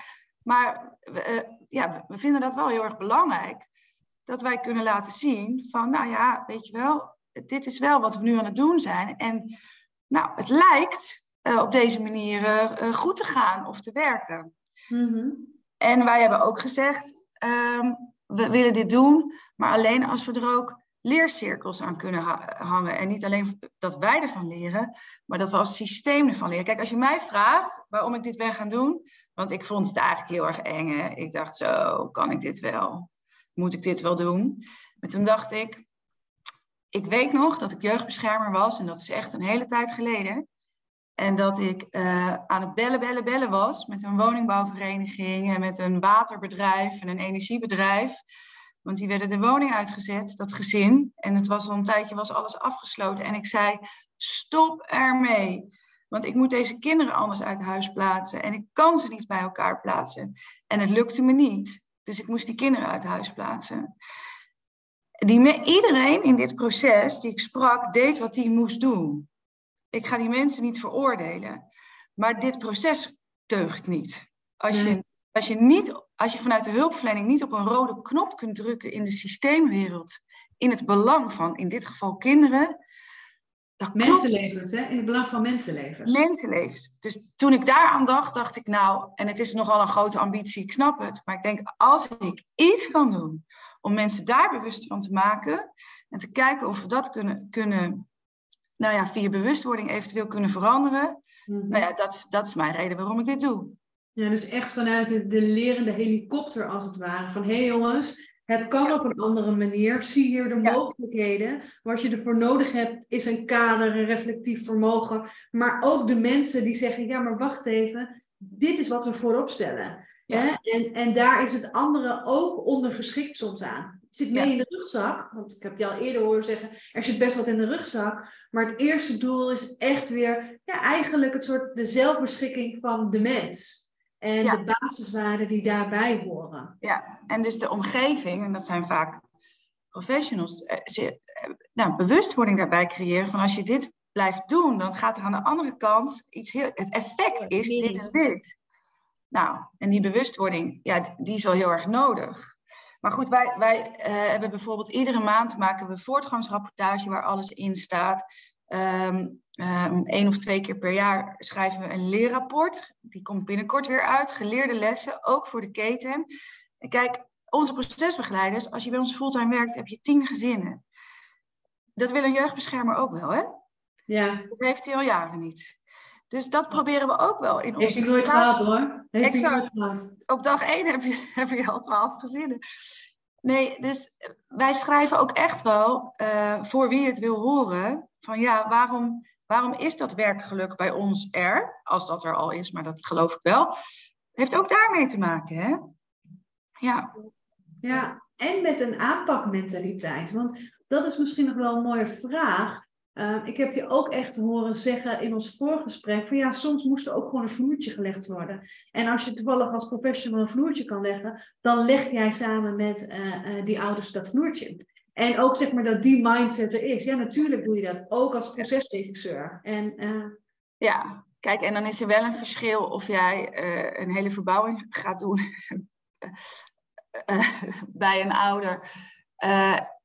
Maar uh, ja, we vinden dat wel heel erg belangrijk. Dat wij kunnen laten zien van, nou ja, weet je wel, dit is wel wat we nu aan het doen zijn. En nou, het lijkt uh, op deze manier uh, goed te gaan of te werken. Mm-hmm. En wij hebben ook gezegd, um, we willen dit doen, maar alleen als we er ook leercirkels aan kunnen hangen. En niet alleen dat wij ervan leren, maar dat we als systeem ervan leren. Kijk, als je mij vraagt waarom ik dit ben gaan doen, want ik vond het eigenlijk heel erg eng. Ik dacht zo, kan ik dit wel? Moet ik dit wel doen? Maar toen dacht ik, ik weet nog dat ik jeugdbeschermer was en dat is echt een hele tijd geleden. En dat ik uh, aan het bellen, bellen, bellen was met een woningbouwvereniging en met een waterbedrijf en een energiebedrijf. Want die werden de woning uitgezet, dat gezin. En het was al een tijdje, was alles afgesloten. En ik zei, stop ermee. Want ik moet deze kinderen anders uit huis plaatsen. En ik kan ze niet bij elkaar plaatsen. En het lukte me niet. Dus ik moest die kinderen uit huis plaatsen. Die, iedereen in dit proces die ik sprak, deed wat hij moest doen. Ik ga die mensen niet veroordelen. Maar dit proces deugt niet. Als je, als je, niet, als je vanuit de hulpverlening niet op een rode knop kunt drukken in de systeemwereld in het belang van, in dit geval kinderen. Dat mensenlevens, hè? In het belang van mensenlevens. Mensenlevens. Dus toen ik daaraan dacht, dacht ik nou, en het is nogal een grote ambitie, ik snap het, maar ik denk, als ik iets kan doen om mensen daar bewust van te maken en te kijken of we dat kunnen, kunnen nou ja, via bewustwording eventueel kunnen veranderen. Mhm. Nou ja, dat is, dat is mijn reden waarom ik dit doe. Ja, dus echt vanuit de, de lerende helikopter als het ware. Van hé hey jongens, het kan op een andere manier. Zie hier de mogelijkheden. Wat je ervoor nodig hebt is een kader, een reflectief vermogen. Maar ook de mensen die zeggen, ja maar wacht even, dit is wat we voorop stellen. Ja. En, en daar is het andere ook ondergeschikt soms aan. Het zit mee in de rugzak, want ik heb je al eerder horen zeggen, er zit best wat in de rugzak. Maar het eerste doel is echt weer ja, eigenlijk het soort de zelfbeschikking van de mens. En de basiswaarden die daarbij horen. Ja, en dus de omgeving, en dat zijn vaak professionals, eh, ze, eh, nou, bewustwording daarbij creëren van als je dit blijft doen, dan gaat er aan de andere kant iets heel. Het effect is dit en dit. Nou, en die bewustwording, ja, die is wel heel erg nodig. Maar goed, wij, wij uh, hebben bijvoorbeeld iedere maand maken we voortgangsrapportage waar alles in staat. Um, um, één of twee keer per jaar schrijven we een leerrapport. Die komt binnenkort weer uit. Geleerde lessen, ook voor de keten. En kijk, onze procesbegeleiders, als je bij ons fulltime werkt, heb je tien gezinnen. Dat wil een jeugdbeschermer ook wel, hè? Ja. Dat heeft hij al jaren niet. Dus dat proberen we ook wel in. Heeft hij nooit gehad hoor. Heeft hij nooit gehad. Op dag één heb je, [LAUGHS] heb je al twaalf gezinnen. Nee, dus wij schrijven ook echt wel uh, voor wie het wil horen. Van ja, waarom, waarom is dat werkgeluk bij ons er? Als dat er al is, maar dat geloof ik wel. Heeft ook daarmee te maken, hè? Ja. Ja, en met een aanpakmentaliteit. Want dat is misschien nog wel een mooie vraag. Ehm, ik heb je ook echt horen zeggen in ons voorgesprek van ja, soms moest er ook gewoon een vloertje gelegd worden. En als je toevallig als professional een vloertje kan leggen, dan leg jij samen met uh, uh, die ouders dat vloertje. En ook zeg maar dat die mindset er is. Ja, natuurlijk doe je dat, ook als procesregisseur. En, uh... Ja, kijk, en dan is er wel een verschil of jij een hele verbouwing gaat doen [LAUGHS] bij een ouder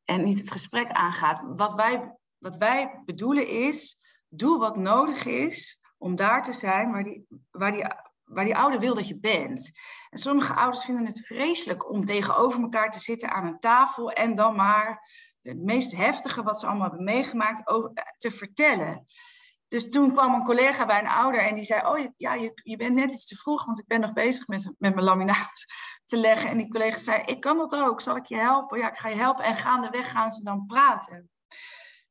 en niet het gesprek aangaat. Wat wij wat wij bedoelen is, doe wat nodig is om daar te zijn waar die, waar die, waar die ouder wil dat je bent. En sommige ouders vinden het vreselijk om tegenover elkaar te zitten aan een tafel en dan maar het meest heftige wat ze allemaal hebben meegemaakt over, te vertellen. Dus toen kwam een collega bij een ouder en die zei: Oh ja, je, je bent net iets te vroeg, want ik ben nog bezig met, met mijn laminaat [LAUGHS] te leggen. En die collega zei: Ik kan dat ook, zal ik je helpen? Ja, ik ga je helpen. En gaandeweg gaan ze dan praten.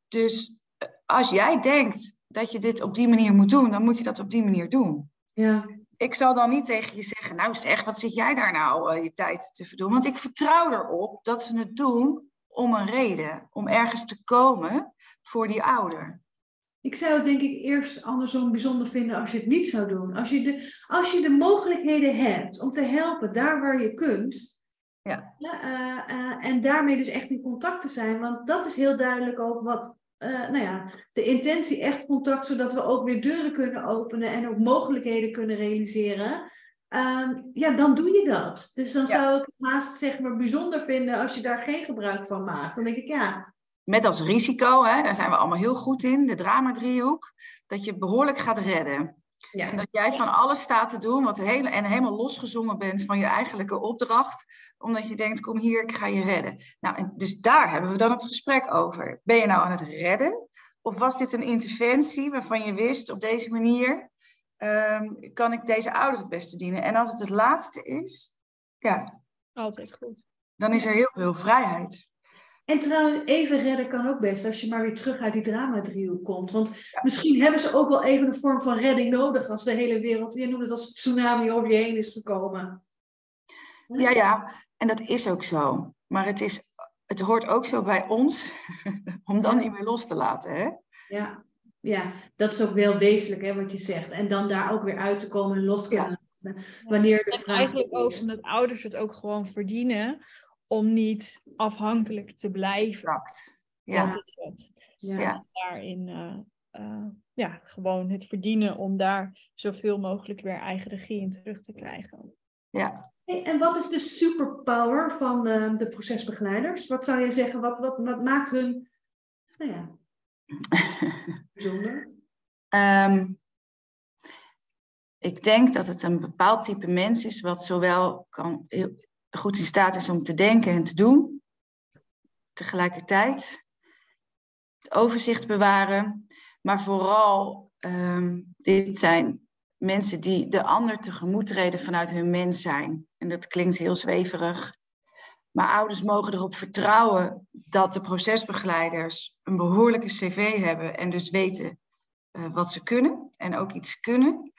Dus eh, als jij denkt dat je dit op die manier moet doen, dan moet je dat op die manier doen. Ja. Ik zal dan niet tegen je zeggen, nou zeg, wat zit jij daar nou uh, je tijd te verdoen? Want ik vertrouw erop dat ze het doen om een reden, om ergens te komen voor die ouder. Ik zou het denk ik eerst andersom bijzonder vinden als je het niet zou doen. Als je de, als je de mogelijkheden hebt om te helpen daar waar je kunt, ja. uh, uh, en daarmee dus echt in contact te zijn, want dat is heel duidelijk ook wat uh, nou ja, de intentie echt contact, zodat we ook weer deuren kunnen openen en ook mogelijkheden kunnen realiseren. Uh, ja, dan doe je dat. Dus dan zou ik het haast zeg maar bijzonder vinden als je daar geen gebruik van maakt. Dan denk ik ja. Met als risico, hè, daar zijn we allemaal heel goed in, de drama-driehoek, dat je behoorlijk gaat redden. Ja. En dat jij van alles staat te doen wat hele, en helemaal losgezongen bent van je eigenlijke opdracht omdat je denkt, kom hier, ik ga je redden. Nou, en dus daar hebben we dan het gesprek over. Ben je nou aan het redden? Of was dit een interventie waarvan je wist, op deze manier um, kan ik deze ouder het beste dienen? En als het het laatste is, ja. Altijd goed. Dan is er heel veel vrijheid. En trouwens, even redden kan ook best als je maar weer terug uit die drama-driehoek komt. Want misschien hebben ze ook wel even een vorm van redding nodig als de hele wereld, je noemt het als tsunami over je heen is gekomen. Ja, ja. En dat is ook zo. Maar het, is, het hoort ook zo bij ons [LAUGHS] om dan niet meer los te laten. Hè? Ja. ja, dat is ook wel wezenlijk hè, wat je zegt. En dan daar ook weer uit te komen en los te kunnen laten. Wanneer de vraag eigenlijk ook omdat ouders het ook gewoon verdienen om niet afhankelijk te blijven. Exact. Ja. Dat is het. Ja. Daarin uh, uh, ja, gewoon het verdienen om daar zoveel mogelijk weer eigen regie in terug te krijgen. Ja, En wat is de superpower van uh, de procesbegeleiders? Wat zou je zeggen, wat, wat, wat maakt hun nou ja, [LAUGHS] bijzonder? Um, ik denk dat het een bepaald type mens is, wat zowel kan, heel goed in staat is om te denken en te doen, tegelijkertijd het overzicht bewaren, maar vooral, um, dit zijn mensen die de ander tegemoet treden vanuit hun mens zijn. En dat klinkt heel zweverig. Maar ouders mogen erop vertrouwen dat de procesbegeleiders een behoorlijke cv hebben en dus weten uh, wat ze kunnen en ook iets kunnen.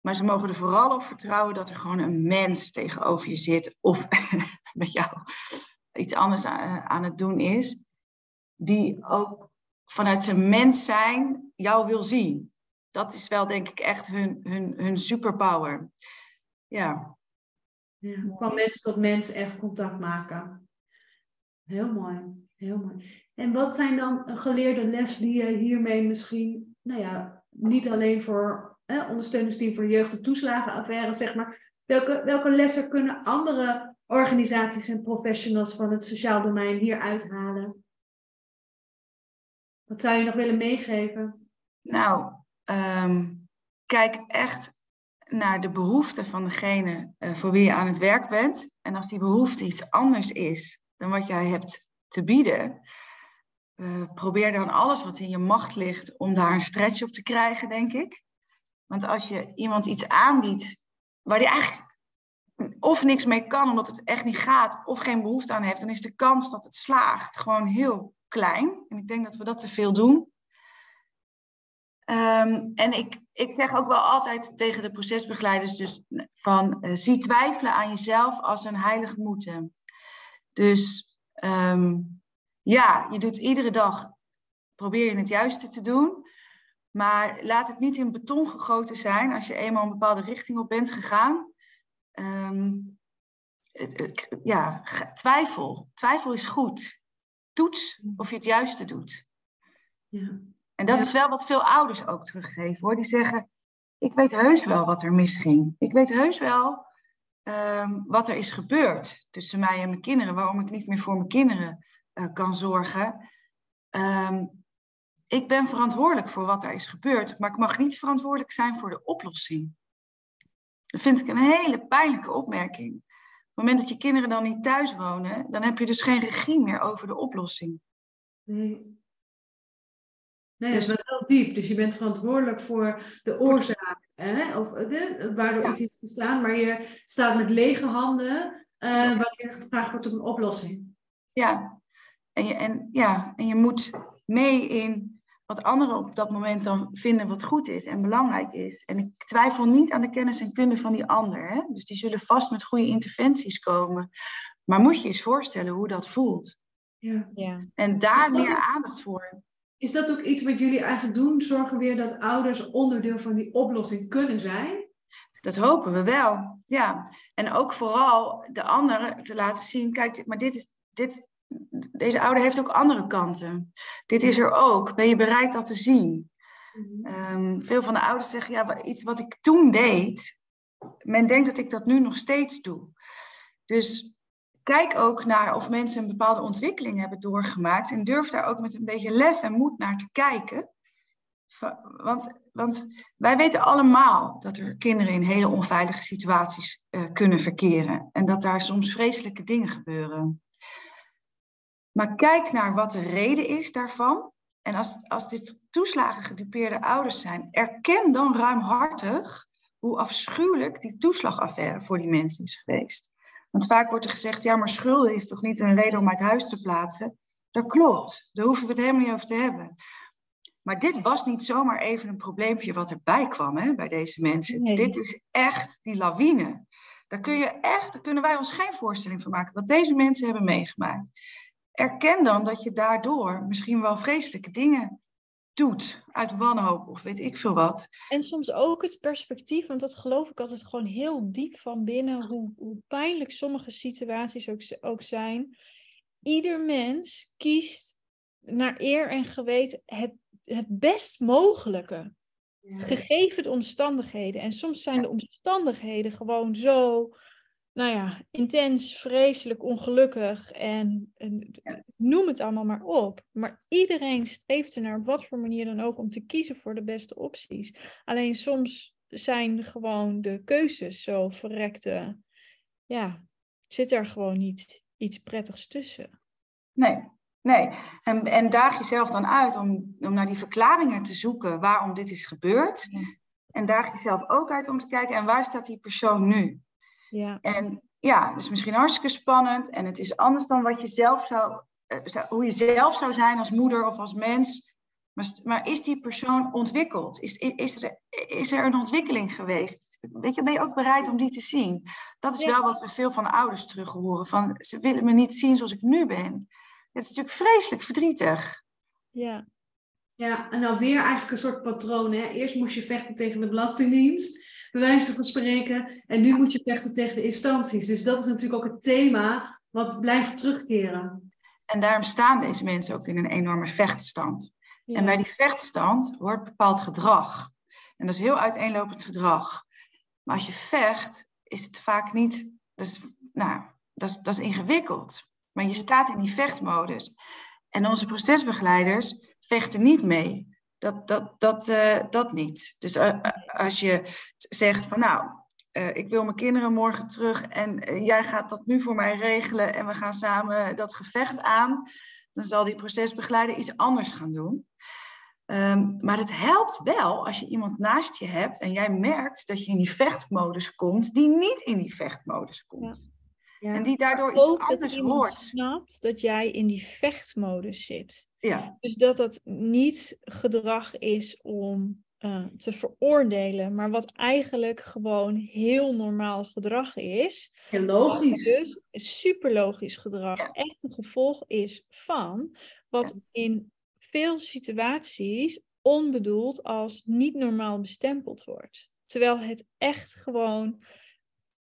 Maar ze mogen er vooral op vertrouwen dat er gewoon een mens tegenover je zit of [LAUGHS] met jou iets anders aan het doen is, die ook vanuit zijn mens zijn jou wil zien. Dat is wel denk ik echt hun, hun, hun superpower. Ja. ja. Van mens tot mens echt contact maken. Heel mooi, heel mooi. En wat zijn dan geleerde les die je hiermee misschien, nou ja, niet alleen voor eh, ondersteuningsteam voor jeugd- en toeslagenaffaires, zeg maar. Welke, welke lessen kunnen andere organisaties en professionals van het sociaal domein hier uithalen? Wat zou je nog willen meegeven? Nou, um, kijk echt naar de behoeften van degene uh, voor wie je aan het werk bent. En als die behoefte iets anders is dan wat jij hebt te bieden, uh, probeer dan alles wat in je macht ligt om daar een stretch op te krijgen, denk ik. Want als je iemand iets aanbiedt waar die eigenlijk of niks mee kan omdat het echt niet gaat, of geen behoefte aan heeft, dan is de kans dat het slaagt gewoon heel klein. En ik denk dat we dat te veel doen. Um, en ik, ik zeg ook wel altijd tegen de procesbegeleiders dus van uh, zie twijfelen aan jezelf als een heilig moeten. Dus um, ja, je doet iedere dag, probeer je het juiste te doen. Maar laat het niet in beton gegoten zijn als je eenmaal een bepaalde richting op bent gegaan. Um, ja, twijfel. Twijfel is goed. Toets of je het juiste doet. Ja. En dat is wel wat veel ouders ook teruggeven hoor. Die zeggen, ik weet heus wel wat er misging. Ik weet heus wel um, wat er is gebeurd tussen mij en mijn kinderen. Waarom ik niet meer voor mijn kinderen uh, kan zorgen. Um, ik ben verantwoordelijk voor wat er is gebeurd, maar ik mag niet verantwoordelijk zijn voor de oplossing. Dat vind ik een hele pijnlijke opmerking. Op het moment dat je kinderen dan niet thuis wonen, dan heb je dus geen regie meer over de oplossing. Nee. Nee, dat is wel heel diep. Dus je bent verantwoordelijk voor de oorzaak, hè? Of de, waardoor ja. iets is gestaan, maar je staat met lege handen uh, wanneer gevraagd wordt om een oplossing. Ja. En je, en, ja, en je moet mee in wat anderen op dat moment dan vinden wat goed is en belangrijk is. En ik twijfel niet aan de kennis en kunde van die ander. Hè? Dus die zullen vast met goede interventies komen. Maar moet je eens voorstellen hoe dat voelt. Ja. ja. En daar meer ook, aandacht voor. Is dat ook iets wat jullie eigenlijk doen? Zorgen weer dat ouders onderdeel van die oplossing kunnen zijn? Dat hopen we wel, ja. En ook vooral de anderen te laten zien, kijk, maar dit is, dit, deze ouder heeft ook andere kanten. Dit is er ook. Ben je bereid dat te zien? Um, veel van de ouders zeggen, ja, iets wat ik toen deed, men denkt dat ik dat nu nog steeds doe. Dus kijk ook naar of mensen een bepaalde ontwikkeling hebben doorgemaakt en durf daar ook met een beetje lef en moed naar te kijken. Want, want wij weten allemaal dat er kinderen in hele onveilige situaties uh, kunnen verkeren en dat daar soms vreselijke dingen gebeuren. Maar kijk naar wat de reden is daarvan. En als, als dit toeslagen gedupeerde ouders zijn, erken dan ruimhartig hoe afschuwelijk die toeslagaffaire voor die mensen is geweest. Want vaak wordt er gezegd, ja, maar schulden is toch niet een reden om uit huis te plaatsen? Dat klopt, daar hoeven we het helemaal niet over te hebben. Maar dit was niet zomaar even een probleempje wat erbij kwam hè, bij deze mensen. Nee. Dit is echt die lawine. Daar, kun je echt, daar kunnen wij ons geen voorstelling van maken wat deze mensen hebben meegemaakt erken dan dat je daardoor misschien wel vreselijke dingen doet uit wanhoop of weet ik veel wat. En soms ook het perspectief, want dat geloof ik altijd gewoon heel diep van binnen, hoe, hoe pijnlijk sommige situaties ook, ook zijn. Ieder mens kiest naar eer en geweten het, het best mogelijke, ja. gegeven de omstandigheden. En soms zijn de omstandigheden gewoon zo nou ja, intens, vreselijk, ongelukkig en, en noem het allemaal maar op. Maar iedereen streeft er naar op wat voor manier dan ook om te kiezen voor de beste opties. Alleen soms zijn gewoon de keuzes zo verrekte, ja, zit er gewoon niet iets prettigs tussen. Nee, nee. En, en daag jezelf dan uit om, om naar die verklaringen te zoeken waarom dit is gebeurd. En daag jezelf ook uit om te kijken, en waar staat die persoon nu? Ja. En ja, het is misschien hartstikke spannend en het is anders dan wat je zelf zou, uh, hoe je zelf zou zijn als moeder of als mens. Maar, maar is die persoon ontwikkeld? Is, is, er, is er een ontwikkeling geweest? Weet je, ben je ook bereid om die te zien? Dat is wel wat we veel van ouders terug horen. Van, ze willen me niet zien zoals ik nu ben. Het is natuurlijk vreselijk verdrietig. Ja. Ja, en dan weer eigenlijk een soort patroon. Hè? Eerst moest je vechten tegen de Belastingdienst bij wijze van spreken. En nu moet je vechten tegen de instanties. Dus dat is natuurlijk ook het thema wat blijft terugkeren. En daarom staan deze mensen ook in een enorme vechtstand. En bij die vechtstand hoort bepaald gedrag. En dat is heel uiteenlopend gedrag. Maar als je vecht, is het vaak niet. Dat is, nou, dat is, dat is ingewikkeld. Maar je staat in die vechtmodus. En onze procesbegeleiders vechten niet mee. Dat, dat, dat, uh, dat niet. Dus uh, als je zegt van nou, ik wil mijn kinderen morgen terug en jij gaat dat nu voor mij regelen en we gaan samen dat gevecht aan, dan zal die procesbegeleider iets anders gaan doen. Um, maar het helpt wel als je iemand naast je hebt en jij merkt dat je in die vechtmodus komt, die niet in die vechtmodus komt. Ja. En die daardoor iets anders hoort. snapt dat jij in die vechtmodus zit. Ja. Dus dat dat niet gedrag is om uh, te veroordelen, maar wat eigenlijk gewoon heel normaal gedrag is. Ja, logisch. Dus super logisch gedrag ja. echt een gevolg is van wat ja. in veel situaties onbedoeld als niet normaal bestempeld wordt. Terwijl het echt gewoon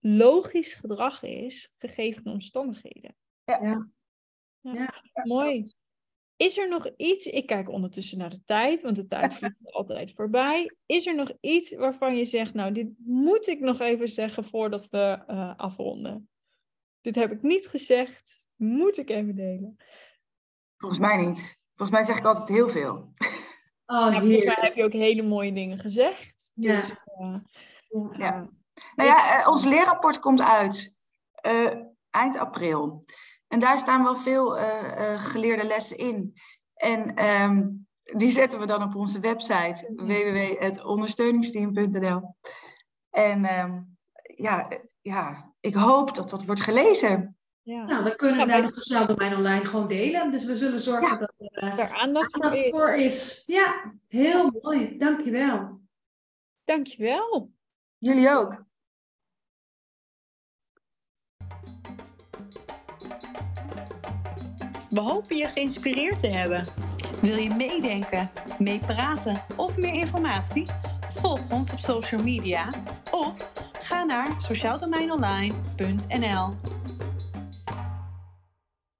logisch gedrag is, gegeven de omstandigheden. Ja. ja. Mooi. Is er nog iets, ik kijk ondertussen naar de tijd, want de tijd [LAUGHS] vliegt altijd voorbij. Is er nog iets waarvan je zegt, nou, dit moet ik nog even zeggen voordat we uh, afronden? Dit heb ik niet gezegd, moet ik even delen? Volgens mij niet. Volgens mij zeg ik altijd heel veel. Oh, ja, volgens mij heb je ook hele mooie dingen gezegd. Ja. Dus, uh, ja. Nou ja, ons leerrapport komt uit uh, eind april. En daar staan wel veel uh, uh, geleerde lessen in. En um, die zetten we dan op onze website www.ondersteuningsteam.nl. En um, ja, ja, ik hoop dat dat wordt gelezen. Ja. Nou, we kunnen ja, het sociaal domein online gewoon delen. Dus we zullen zorgen ja. dat er uh, aandacht, aandacht voor, is. voor is. Ja, heel mooi. Dankjewel. Dankjewel. Jullie ook. We hopen je geïnspireerd te hebben. Wil je meedenken, meepraten of meer informatie? Volg ons op social media of ga naar sociaaldomeinonline.nl.